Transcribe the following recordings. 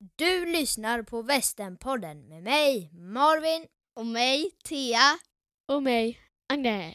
Du lyssnar på Västernpodden med mig, Marvin. Och mig, Thea. Och mig, Agne.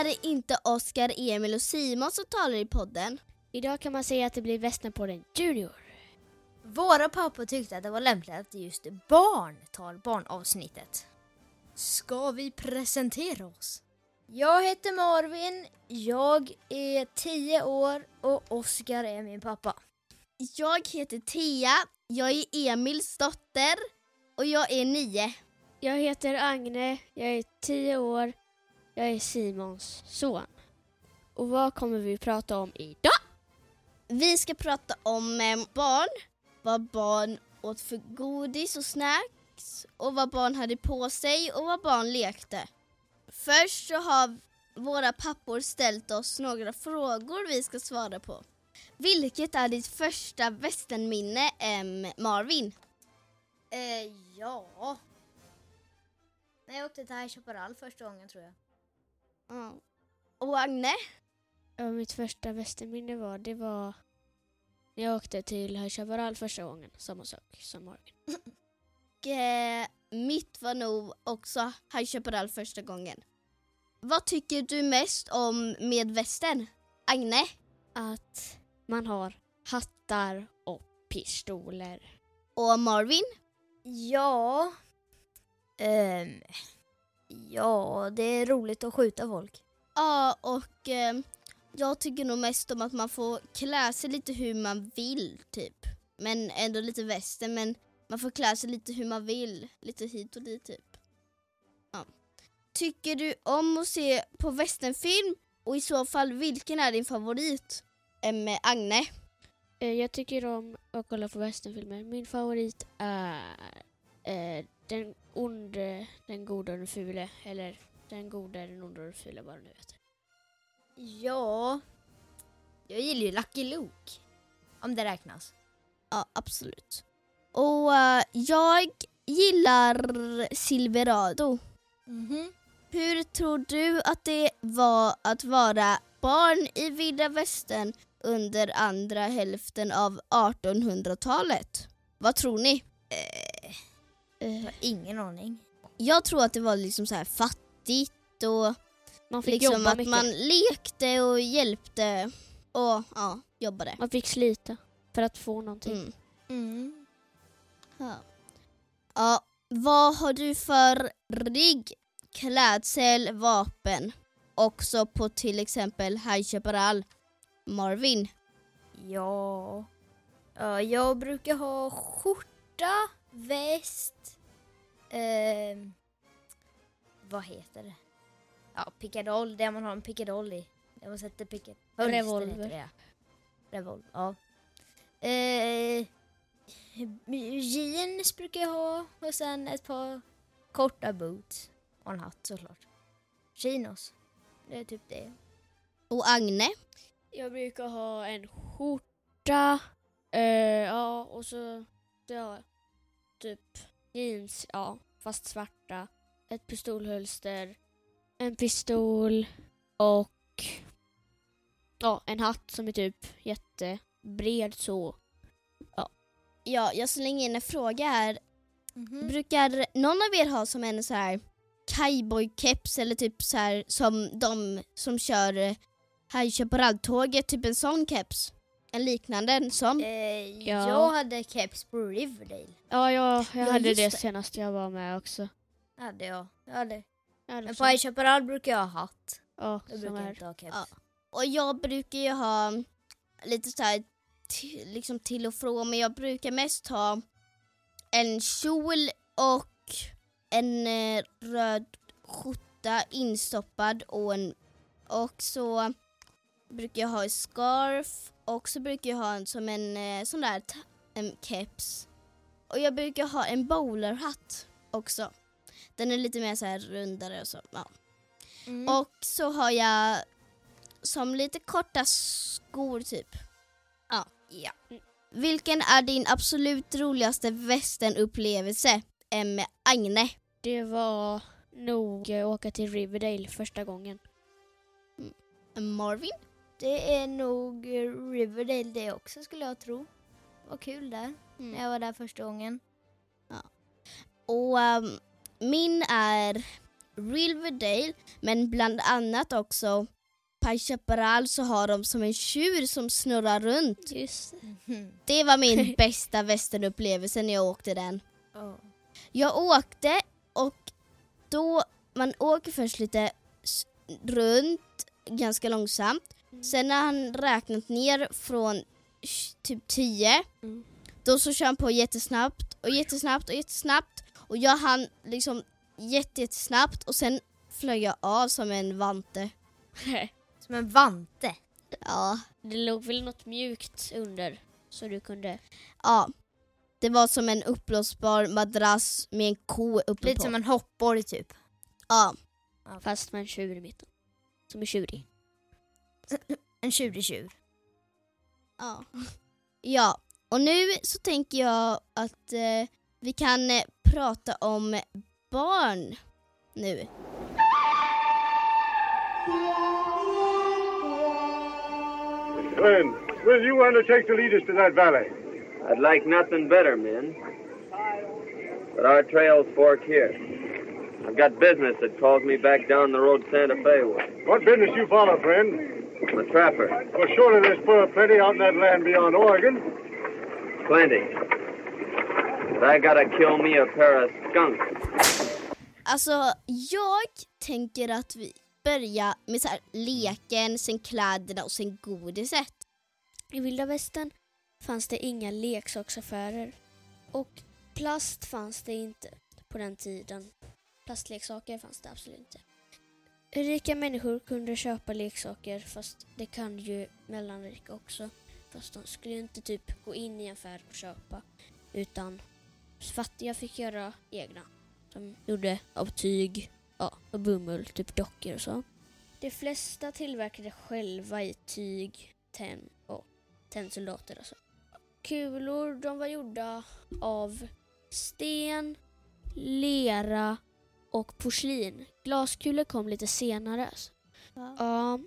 Är det inte Oskar, Emil och Simon som talar i podden. Idag kan man säga att det blir Västernpodden Junior. Våra pappor tyckte att det var lämpligt att just barn tar barnavsnittet. Ska vi presentera oss? Jag heter Marvin, jag är 10 år och Oskar är min pappa. Jag heter Thea, jag är Emils dotter och jag är nio. Jag heter Agne, jag är 10 år, jag är Simons son. Och vad kommer vi prata om idag? Vi ska prata om eh, barn, vad barn åt för godis och snacks och vad barn hade på sig och vad barn lekte. Först så har våra pappor ställt oss några frågor vi ska svara på. Vilket är ditt första västernminne, em, Marvin? Eh, ja... När jag åkte till High Chaparral första gången tror jag. Ja. Och Agne? Ja, mitt första västernminne var, det var när jag åkte till High Chaparral första gången. Samma sak som Marvin. eh, mitt var nog också High Chaparral första gången. Vad tycker du mest om med västern? Agne? Att man har hattar och pistoler. Och Marvin? Ja... Ehm... ja, det är roligt att skjuta folk. Ja, och eh, jag tycker nog mest om att man får klä sig lite hur man vill, typ. Men ändå lite västern, men man får klä sig lite hur man vill. Lite hit och dit, typ. Ja. Tycker du om att se på västernfilm? Och i så fall, vilken är din favorit? Med Agne? Eh, Jag tycker om att kolla på westernfilmer. Min favorit är eh, Den onde, den gode och den fule. Eller Den gode, den onde och den fule, vad det nu heter. Ja... Jag gillar ju Lucky Luke. Om det räknas. Ja, absolut. Och eh, jag gillar Silverado. Mhm. Hur tror du att det var att vara barn i vilda västern under andra hälften av 1800-talet? Vad tror ni? Eh, jag har ingen aning. Jag tror att det var liksom så här fattigt och man fick liksom jobba att mycket. man Man... lekte och hjälpte och ja, jobbade. fick slita för att få någonting. Mm. Mm. Ja. ja, vad har du för rigg, klädsel, vapen? Också på till exempel High Chaparral. Marvin. Ja... ja... Jag brukar ha skjorta, väst... ehm, vad heter det? Ja, pickadoll. Det man har en pickadoll i. Det man sätter picket... Revolver. det, ja. Revolver, ja. Eh, jeans brukar jag ha och sen ett par korta boots och en hatt såklart. Chinos. Det är typ det. Och Agne. Jag brukar ha en skjorta, eh, ja och så ja, typ jeans, ja fast svarta, ett pistolhölster, en pistol och ja en hatt som är typ jättebred så. Ja, jag slänger in en fråga här. Mhm. Brukar någon av er ha som en så här cowboykeps eller typ så här som de som kör eh, High Chaparral-tåget, typ en sån keps? En liknande sån? Eh, Ja. Jag hade keps på Riverdale. Ja, jag, jag Ja, hade det det. senast jag var med också. Hade jag. jag hade. Men på High Chaparral brukar jag ha hatt. ja, Jag som brukar är. inte ha keps. Ja. Och jag brukar ju ha lite så här liksom till och från men jag brukar mest ha en kjol och en eh, röd skjorta instoppad och en och så brukar jag ha en scarf och så brukar jag ha en som en eh, sån där en keps. Och jag brukar ha en bowlerhatt också. Den är lite mer så här rundare och så. Ja. Mm. Och så har jag som lite korta skor typ. Ja. ja. Vilken är din absolut roligaste västernupplevelse? Em, Agne. Det var nog eh, åka till Riverdale första gången. Marvin. Det är nog Riverdale det också skulle jag tro. Vad kul där. Mm. När jag var där första gången. Och ehm, min är Riverdale men bland annat också på Chaparral så har de som en tjur som snurrar runt. Just Det var min bästa västernupplevelse när jag åkte den. Oh. Jag åkte och då, man åker först lite runt ganska långsamt. Sen när han räknat ner från typ 10, Mm. då så kör han på jättesnabbt och jättesnabbt och jättesnabbt. Och jag hann liksom jätte- jättesnabbt och sen flög jag av som en vante. Som en vante. Ja, Det låg väl något mjukt under så du kunde... ja. Det var som en uppblåsbar madrass med en ko uppe Lite på. som en hoppborg typ. Ja. Fast med en tjur i mitten. Som är tjurig. En tjurig tjur. Ja. ja, och nu så tänker jag att eh, vi kan eh, prata om barn nu. Glenn, will you undertake to lead us to that valley? I'd like nothing better, men. But our trails fork here. I've got business that calls me back down the road Santa Fe way. What business you follow, friend? A trapper. Well, surely there's plenty out in that land beyond Oregon. Plenty. But I gotta kill me a pair of skunks. Alltså, jag tänker att vi börjar med så här, leken, sen kläderna och sen godiset. I vilda västern fanns det inga leksaksaffärer. Och plast fanns det inte på den tiden. Plastleksaker fanns det absolut inte. Rika människor kunde köpa leksaker fast det kan ju mellanrika också. Fast de skulle inte typ gå in i en affär och köpa. Utan fattiga fick göra egna. De gjorde av tyg, ja, och bomull, typ dockor och så. De flesta tillverkade själva i tyg, tenn och tennsoldater alltså. Kulor, de var gjorda av sten, lera och porslin. Glaskulor kom lite senare. Alltså. Ja,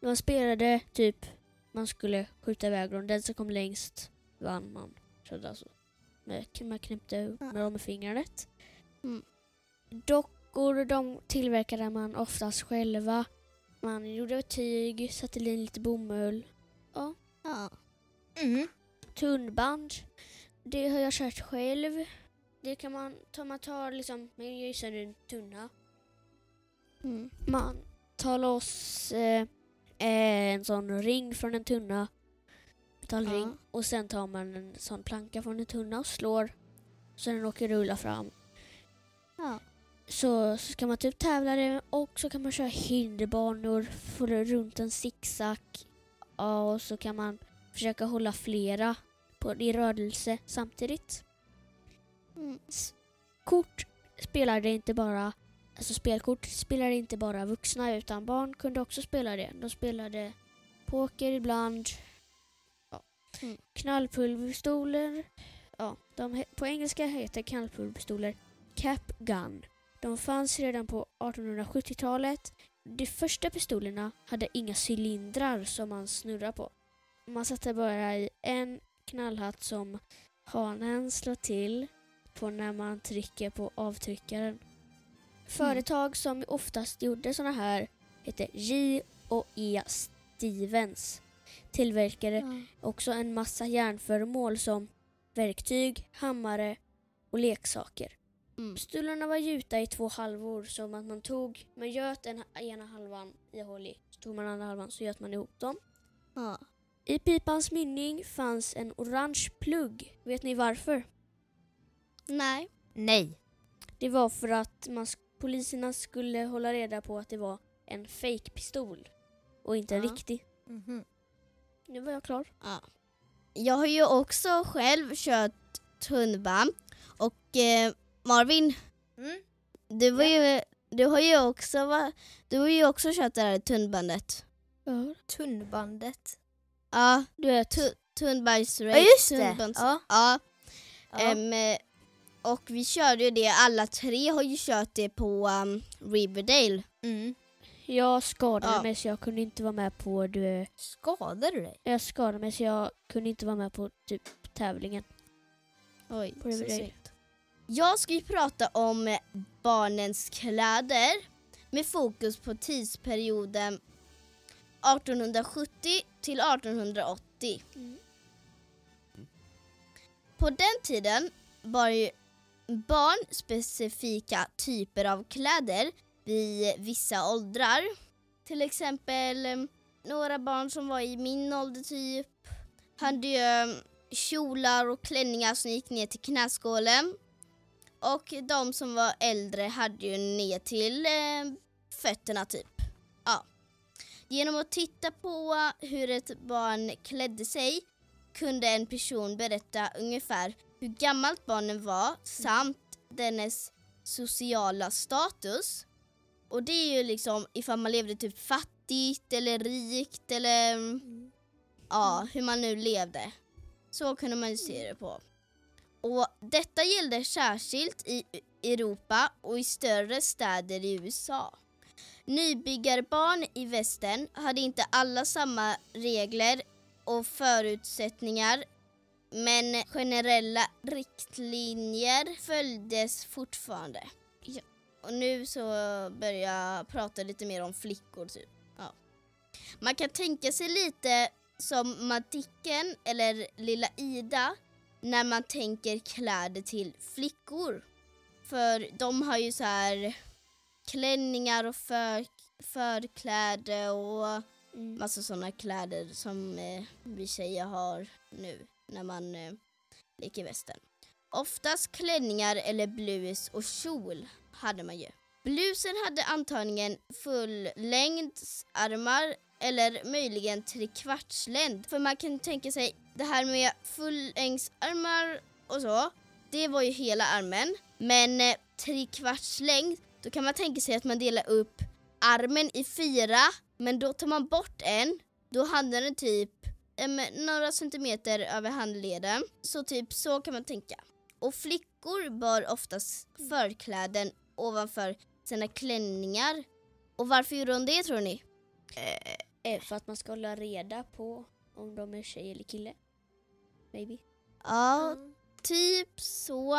man spelade typ, man skulle skjuta iväg dem. Den som kom längst vann man. Så alltså, med, man knäppte med dem med fingret. Mm. Dockor, de tillverkade man oftast själva. Man gjorde tyg, satte in lite bomull. Ja, Ja. Mm. tunnband. Det har jag kört själv. Det kan man ta, man tar liksom, man gör ju sönder en tunna. Mm. Man tar loss eh, en sån ring från en tunna. Metallring. Ja. Och sen tar man en sån planka från en tunna och slår. Så den åker rulla fram. Ja. Så, så ska man typ tävla det och så kan man köra hinderbanor, det runt en zigzag. Ja, och så kan man försöka hålla flera på, i rörelse samtidigt. Mm. Kort spelade inte bara, alltså spelkort spelade inte bara vuxna utan barn kunde också spela det. De spelade poker ibland, ja. Mm. knallpulverpistoler, ja, de, på engelska heter knallpulverpistoler cap gun. De fanns redan på 1870-talet. De första pistolerna hade inga cylindrar som man snurrar på. Man satte bara i en knallhatt som hanen slår till på när man trycker på avtryckaren. Företag som oftast gjorde såna här heter J och E Stevens. tillverkade också en massa järnföremål som verktyg, hammare och leksaker. Mm. Stolarna var gjuta i två halvor som att man tog, man göt den ena halvan i håll i, så tog man andra halvan så göt man ihop dem. Ja. I pipans mynning fanns en orange plugg. Vet ni varför? Nej. Nej. Det var för att man, poliserna skulle hålla reda på att det var en fake pistol och inte en Ja. riktig. Mhm. Nu var jag klar. Ja. Jag har ju också själv kört tunnelbanan och eh, Marvin, Mm. du, var ju, du har ju också, va, du har ju också kört det här tunnbandet. Ja. Tunnbandet. Ja, Du vet, tu, tunnbajsrace. Ja just det. Ja. Ja, Ja. eh, och vi körde ju det, alla tre har ju kört det på um, Riverdale. Mm. jag skadade Ja. mig så jag kunde inte vara med på det. Skadade du dig? Jag skadade mig så jag kunde inte vara med på typ tävlingen. Oj, På Riverdale. Jag ska ju prata om eh, barnens kläder med fokus på tidsperioden 1870 till 1880. Mm. På den tiden var ju barnspecifika typer av kläder vid vissa åldrar. Till exempel eh, några barn som var i min ålder typ hade ju eh, kjolar och klänningar som gick ner till knäskålen. Och de som var äldre hade ju ner till eh, fötterna typ. Ja. Genom att titta på hur ett barn klädde sig kunde en person berätta ungefär hur gammalt barnen var samt dennes sociala status. Och det är ju liksom ifall man levde typ fattigt eller rikt eller ja, hur man nu levde. Så kunde man ju se det på. Och detta gällde särskilt i Europa och i större städer i USA. Nybyggarbarn i västern hade inte alla samma regler och förutsättningar men generella riktlinjer följdes fortfarande. Ja. Och nu så börjar jag prata lite mer om flickor typ. Ja. Man kan tänka sig lite som Madicken eller Lilla Ida när man tänker kläder till flickor. För de har ju så här klänningar och för, förkläde och Mm. massa sådana kläder som eh, vi tjejer har nu när man eh, leker västern. Oftast klänningar eller blus och kjol hade man ju. Blusen hade antagligen fullängdsarmar eller möjligen trekvartslängd. För man kan tänka sig det här med fullängdsarmar och så, det var ju hela armen. Men eh, trekvartslängd, då kan man tänka sig att man delar upp armen i fyra, men då tar man bort en. Då hade den typ em, några centimeter över handleden. Så typ så kan man tänka. Och flickor bar oftast förkläden ovanför sina klänningar. Och varför gjorde de det tror ni? Eh, För att man ska hålla reda på om de är tjej eller kille. Maybe. Ja, typ så.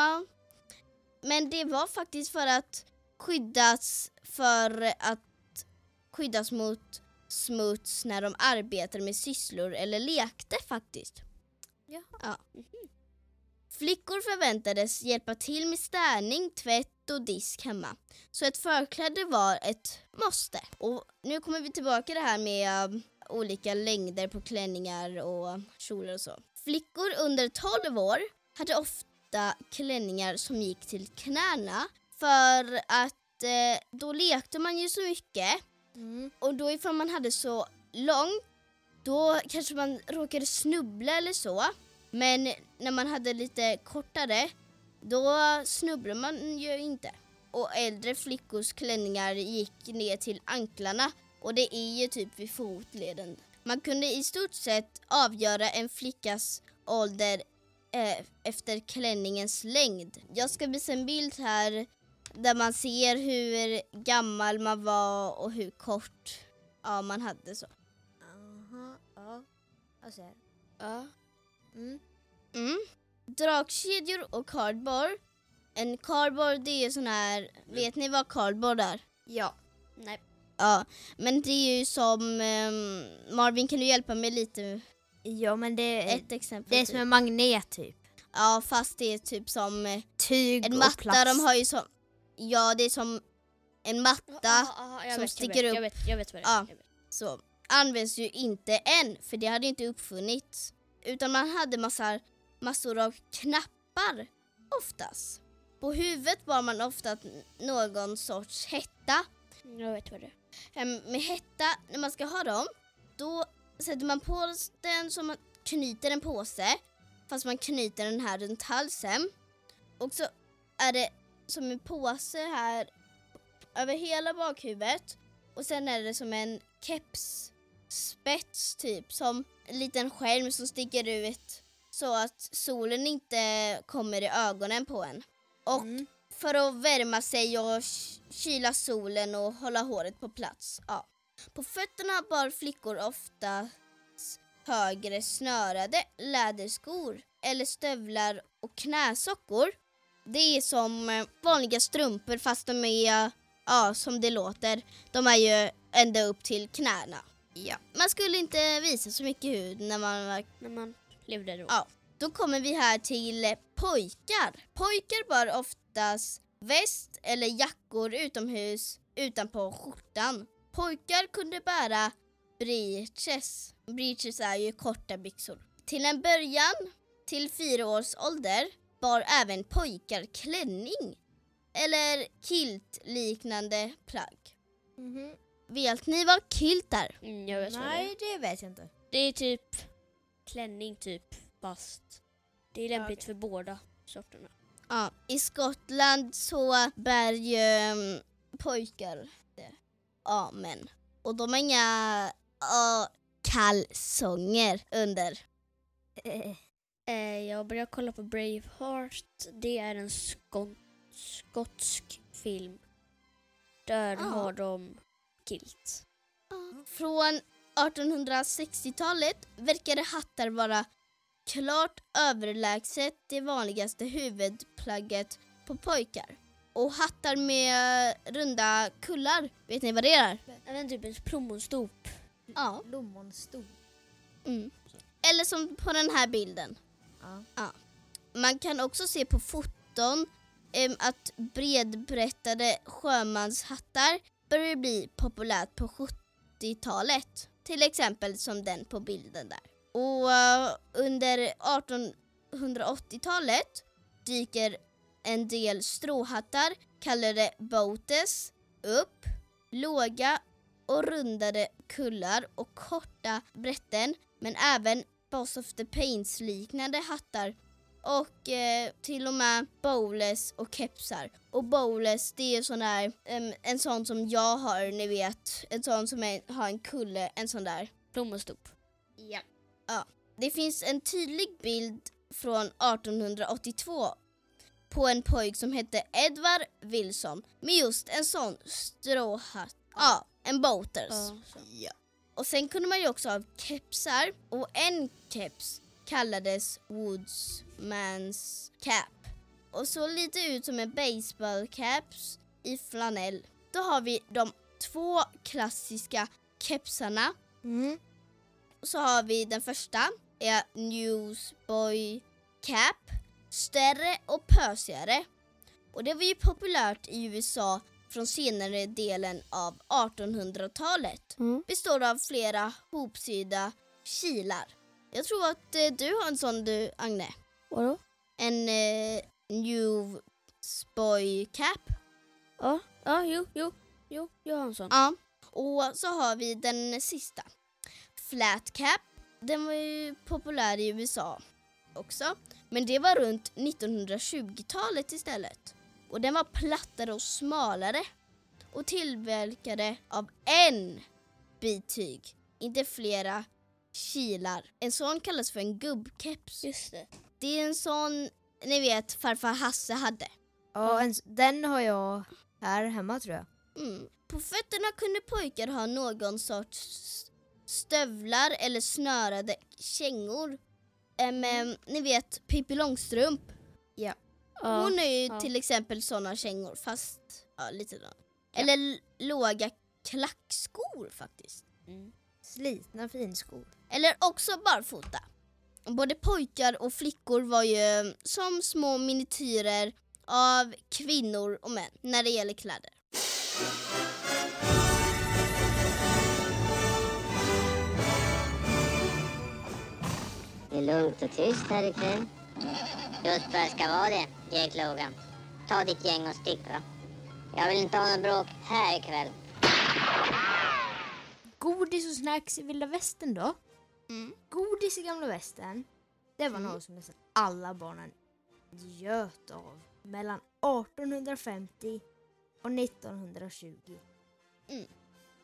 Men det var faktiskt för att skyddas för att skyddas mot smuts när de arbetade med sysslor eller lekte faktiskt. Jaha. Ja. Flickor förväntades hjälpa till med städning, tvätt och disk hemma. Så ett förkläde var ett måste. Och nu kommer vi tillbaka till det här med um, olika längder på klänningar och kjolar och så. Flickor under 12 år hade ofta klänningar som gick till knäna för att eh, då lekte man ju så mycket Mm. och då ifall man hade så långt då kanske man råkade snubbla eller så. Men när man hade lite kortare då snubblade man ju inte. Och äldre flickors klänningar gick ner till anklarna och det är ju typ vid fotleden. Man kunde i stort sett avgöra en flickas ålder eh, efter klänningens längd. Jag ska visa en bild här där man ser hur gammal man var och hur kort ja, man hade så. Aha, ja. Jag ser. Ja. Mm. Mm. Drakkedjor och cardboard. En cardboard det är sån här, vet ni vad cardboard är? Ja. Nej. Ja, men det är ju som ehm, Marvin kan du hjälpa mig lite? Ja men det, Ett exempel. det är typ. som en magnet typ. Ja, fast det är typ som eh, Tyg en och matta. plast. De har ju som, ja det är som en matta Ah, ah, som vet, sticker jag upp. Jag vet, jag vet vad det är. Ja. Så används ju inte än för det hade inte uppfunnits. Utan man hade massor, massor av knappar oftast. På huvudet bar man ofta någon sorts hetta. Jag vet vad det är. Med hetta, när man ska ha dem, då sätter man på den som man knyter en påse. Fast man knyter den här runt halsen. Och så är det som en påse här över hela bakhuvudet. Och sen är det som en kepsspets typ, som en liten skärm som sticker ut så att solen inte kommer i ögonen på en. Och Mm. för att värma sig och kyla solen och hålla håret på plats. Ja. På fötterna bar flickor ofta högre snörade läderskor eller stövlar och knäsockor. Det är som eh, vanliga strumpor fast de är, ja som det låter, de är ju ända upp till knäna. Ja. Man skulle inte visa så mycket hud när man var När man levde då. Ja. Då kommer vi här till eh, pojkar. Pojkar bar oftast väst eller jackor utomhus utanpå skjortan. Pojkar kunde bära breeches. Breeches är ju korta byxor. Till en början, till fyra års ålder, bar även pojkar klänning eller kilt-liknande plagg. Mhm. Vet ni vad kilt är? Mm, jag vet vad det. Nej det vet jag inte. Det är typ klänning typ fast det är lämpligt för båda sorterna. Ja, i Skottland så bär ju mm, pojkar det. Ja, men. Och de har inga ja, kalsonger under. Eh, jag började kolla på Braveheart. Det är en skon- skotsk film. Där Ah. har de kilt. Från 1860-talet verkade hattar vara klart överlägset det vanligaste huvudplagget på pojkar. Och hattar med runda kullar, vet ni vad det är? Även typ ett plommonstop. Ja. Plommonstor. Mm. Eller som på den här bilden. Ja. Man kan också se på foton em, att bredbrättade sjömanshattar började bli populärt på 70-talet. Till exempel som den på bilden där. Och uh, under 1880-talet dyker en del stråhattar, kallade boates, upp. Låga och rundade kullar och korta brätten men även Boss of the Paints liknande hattar och eh, till och med bowlers och kepsar. Och bowlers det är sån där, em, en sån som jag har, ni vet. En sån som är, har en kulle, en sån där. Plommonstop. Ja. ja. Det finns en tydlig bild från 1882 på en pojk som hette Edward Wilson med just en sån stråhatt. Ja, en boaters. Ja. Och sen kunde man ju också ha kepsar och en keps kallades Woodsmans cap. Och såg lite ut som en baseballcaps i flanell. Då har vi de två klassiska kepsarna. Mm. Så har vi den första, är Newsboy cap. Större och pösigare. Och det var ju populärt i USA från senare delen av 1800-talet. Mm. Består av flera hopsydda kilar. Jag tror att eh, du har en sån du, Agne. Vadå? En eh, Newsboy cap. Ja, ja, jo, jo, jo, jag har en sån. Ja. Och så har vi den sista. Flat cap. Den var ju populär i USA också. Men det var runt 1920-talet istället. Och den var plattare och smalare. Och tillverkade av en bit tyg. Inte flera kilar. En sån kallas för en gubbkeps. Just det. Det är en sån, ni vet, farfar Hasse hade. Ja, en, den har jag här hemma tror jag. Mm. På fötterna kunde pojkar ha någon sorts stövlar eller snörade kängor. Em, ni vet Pippi Långstrump. Ja. Ja. Hon är ju ja. till exempel såna kängor fast ja, lite då. Eller låga klackskor faktiskt. Mm. Slitna finskor. Eller också barfota. Både pojkar och flickor var ju som små miniatyrer av kvinnor och män när det gäller kläder. Det är lugnt och tyst här ikväll. Just vad det ska vara det, Jake Logan. Ta ditt gäng och stick va. Jag vill inte ha något bråk här ikväll. Godis och snacks i vilda västern då? Mm. Godis i gamla västern, det var Mm. något som nästan alla barnen njöt av mellan 1850 och 1920. Mm.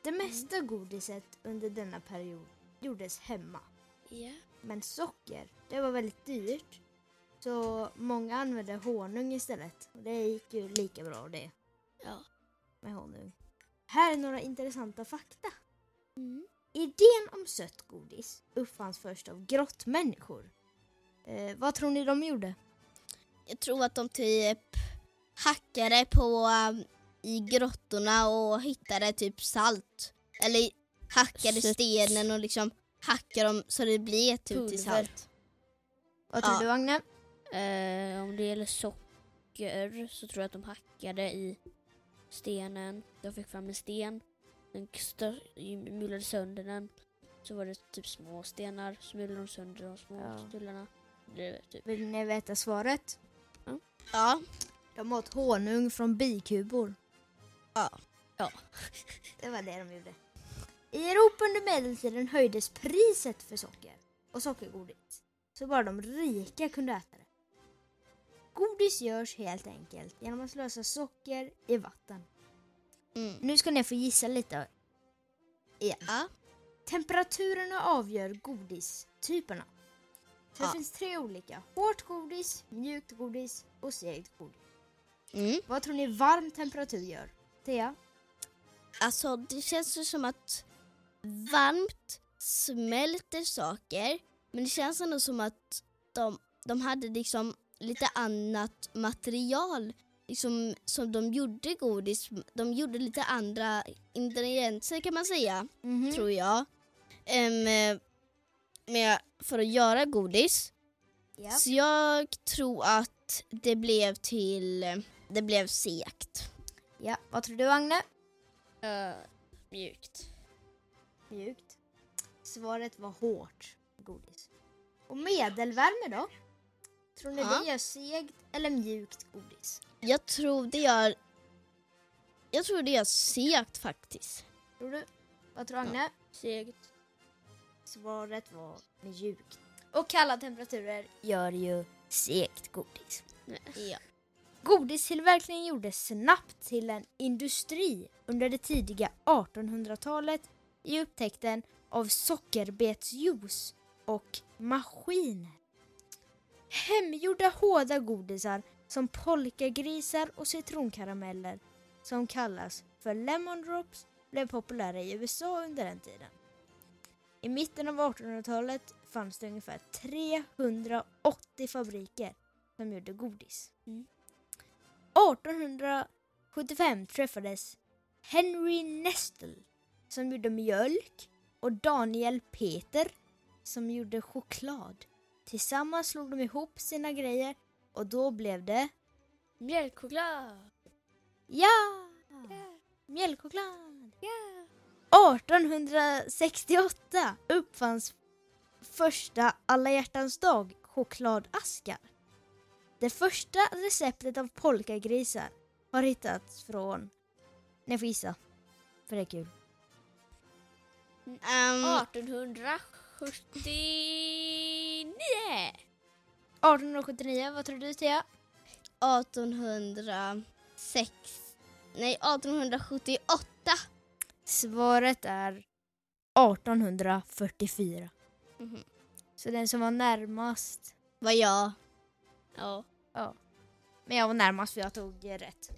Det mesta godiset under denna period gjordes hemma. Ja. Men socker, det var väldigt dyrt. Så många använde honung istället. Och det gick ju lika bra det Ja. med honung. Här är några intressanta fakta. Mm. Idén om sött godis uppfanns först av grottmänniskor. Eh, vad tror ni de gjorde? Jag tror att de typ hackade på um, i grottorna och hittade typ salt. Eller hackade Sött. stenen och liksom hackade dem så det blev typ till salt. Vad tror Ja. du Agne? Eh, om det gäller socker så tror jag att de hackade i stenen. De fick fram en sten. Den mulade sönder den. Så var det typ små stenar. Så mulade de sönder de små Ja. stullarna. Det typ. Vill ni veta svaret? Ja. De åt honung från bikubor. Ja. Ja. Det var det de gjorde. I Europa under medeltiden höjdes priset för socker och sockergodis. Så bara de rika kunde äta det. Godis görs helt enkelt genom att slösa socker i vatten. Mm. Nu ska ni få gissa lite igen. Ja. Temperaturen avgör godistyperna. Så det Ja. finns tre olika. Hårt godis, mjukt godis och segt godis. Mm. Vad tror ni varm temperatur gör? Thea? Alltså det känns ju som att varmt smälter saker men det känns ändå som att de, de hade liksom lite annat material liksom, som de gjorde godis. De gjorde lite andra ingredienser kan man säga, Mhm. tror jag. Em, med, för att göra godis. Ja. Så jag tror att det blev till, det blev segt. ja. Vad tror du Agne? eh, mjukt. Mjukt. Svaret var hårt godis. Och medelvärme då? Tror ni Ja. det gör segt eller mjukt godis? Jag tror det gör... Jag tror det gör segt faktiskt. Tror du? Vad tror Agne? Segt. Svaret var mjukt. Och kalla temperaturer gör ju segt godis. Ja. Godistillverkningen gjordes snabbt till en industri under det tidiga 1800-talet i upptäckten av sockerbetsjuice och maskiner. Hemgjorda hårda godisar som polkagrisar och citronkarameller som kallas för lemon drops blev populära i USA under den tiden. I mitten av 1800-talet fanns det ungefär 380 fabriker som gjorde godis. 1875 träffades Henry Nestle som gjorde mjölk och Daniel Peter som gjorde choklad. Tillsammans slog de ihop sina grejer och då blev det Mjölkchoklad. ja! Mjölkchoklad! 1868 uppfanns första alla hjärtans dag chokladaskar. Det första receptet av polkagrisar har hittats från... Ni får gissa, för det är kul. Um, 1879. 1879, vad tror du Thea? 1806... Nej, 1878. Svaret är 1844. Mhm. Så den som var närmast... Var jag. Ja. Men jag var närmast för jag tog rätt.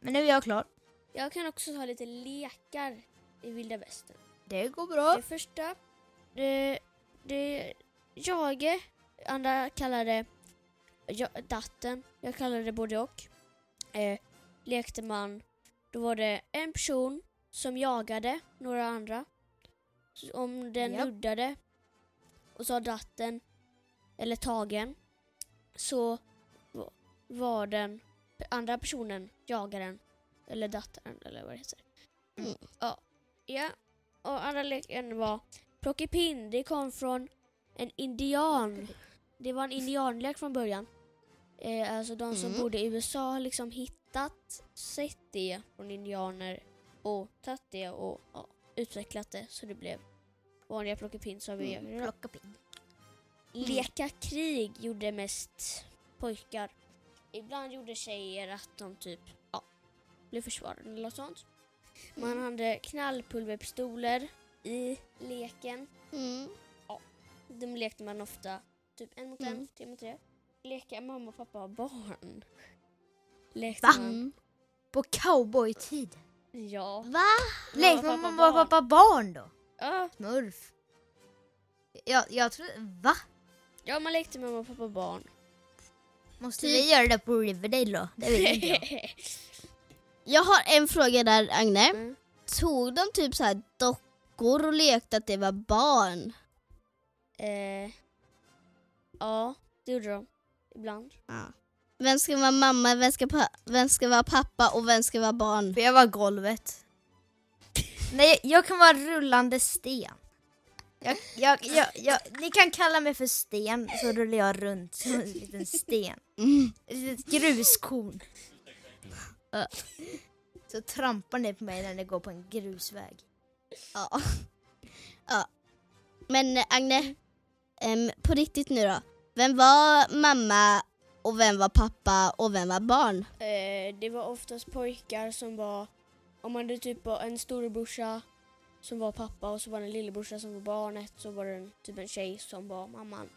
Men nu är jag klar. Jag kan också ha lite lekar i vilda västern. Det går bra. Det första, det, det jag, andra kallar det jag, datten, jag kallar det både och. Eh, lekte man, då var det en person som jagade några andra. Om den Japp. nuddade och sa datten eller tagen så va- var den andra personen jagaren eller dattaren eller vad det heter. Mm. Ja. ja. Och andra leken var plockepinn. Det kom från en indian. Det var en indianlek från början. Eh, alltså de som Mm. bodde i USA har liksom hittat, sett det från indianer och tagit det och ja, utvecklat det så det blev vanliga plockepinn som vi gör idag. Plocka pinn. Leka krig gjorde mest pojkar. Ibland gjorde tjejer att de typ ja, blev försvarade eller något sånt. Man hade knallpulverpistoler i leken. Mm. De lekte man ofta typ en mot en, Mm. tre mot tre. Leka mamma, pappa och barn. Lekte Va? man. På cowboytid. Ja. Va? Lekte pappa, man mamma, barn. pappa, barn då? ja. Smurf. Jag, jag tror... Va? Ja, man lekte mamma, pappa och barn. Måste Typ- vi göra det på Riverdale då? Det vill inte jag. Jag har en fråga där Agne. Mm. Tog de typ så här dockor och lekte att det var barn? eh, ja, det gjorde de. Ibland. Vem ska vara mamma, vem ska, vem ska vara pappa och vem ska vara barn? För jag var golvet. Nej, jag kan vara rullande sten. Jag, jag, jag, ni kan kalla mig för sten så rullar jag runt som en liten sten. Mm. Ett gruskorn. Så trampar ni på mig när ni går på en grusväg. Ja. ja. Men Agne, em, på riktigt nu då. Vem var mamma och vem var pappa och vem var barn? Eh, det var oftast pojkar som var, om man hade typ en storebrorsa som var pappa och så var det en lillebrorsa som var barnet så var det en, typ en tjej som var mamman.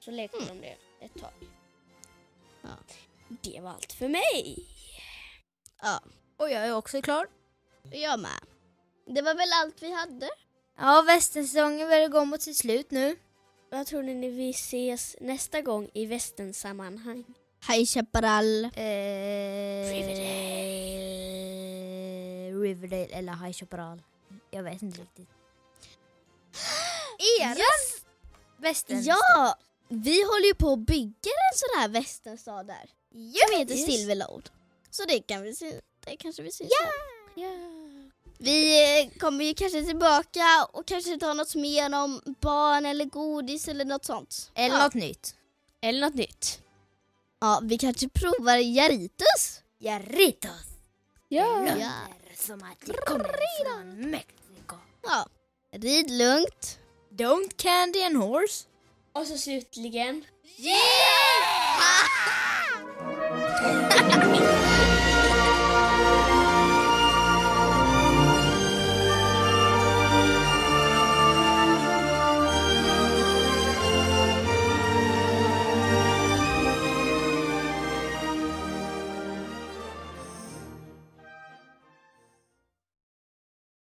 Så lekte de det ett tag. Ja. Det var allt för mig. Ja, Och jag är också klar. jag med. Det var väl allt vi hade? Ja, västernsäsongen börjar gå mot sitt slut nu. Vad tror ni vi ses nästa gång i västernsammanhang? High Chaparral. Eh, Riverdale eller High Chaparral. Jag vet inte riktigt. Era västern. Ja! Vi håller ju på att bygga en sån här västernstad där. Som heter Yes. Silverlode. Så det kan vi se. Det kanske vi syns Ja! där. Vi eh, kommer ju kanske tillbaka och kanske ta något mer om barn eller godis eller något sånt. Eller ja. något nytt. Eller något nytt. Ja, vi kanske provar Jaritos. Jaritos! Ja. Det ja. som att det kommer från Mexiko. Ja. Rid lugnt. Don't candy and horse. Och så slutligen... Yeah!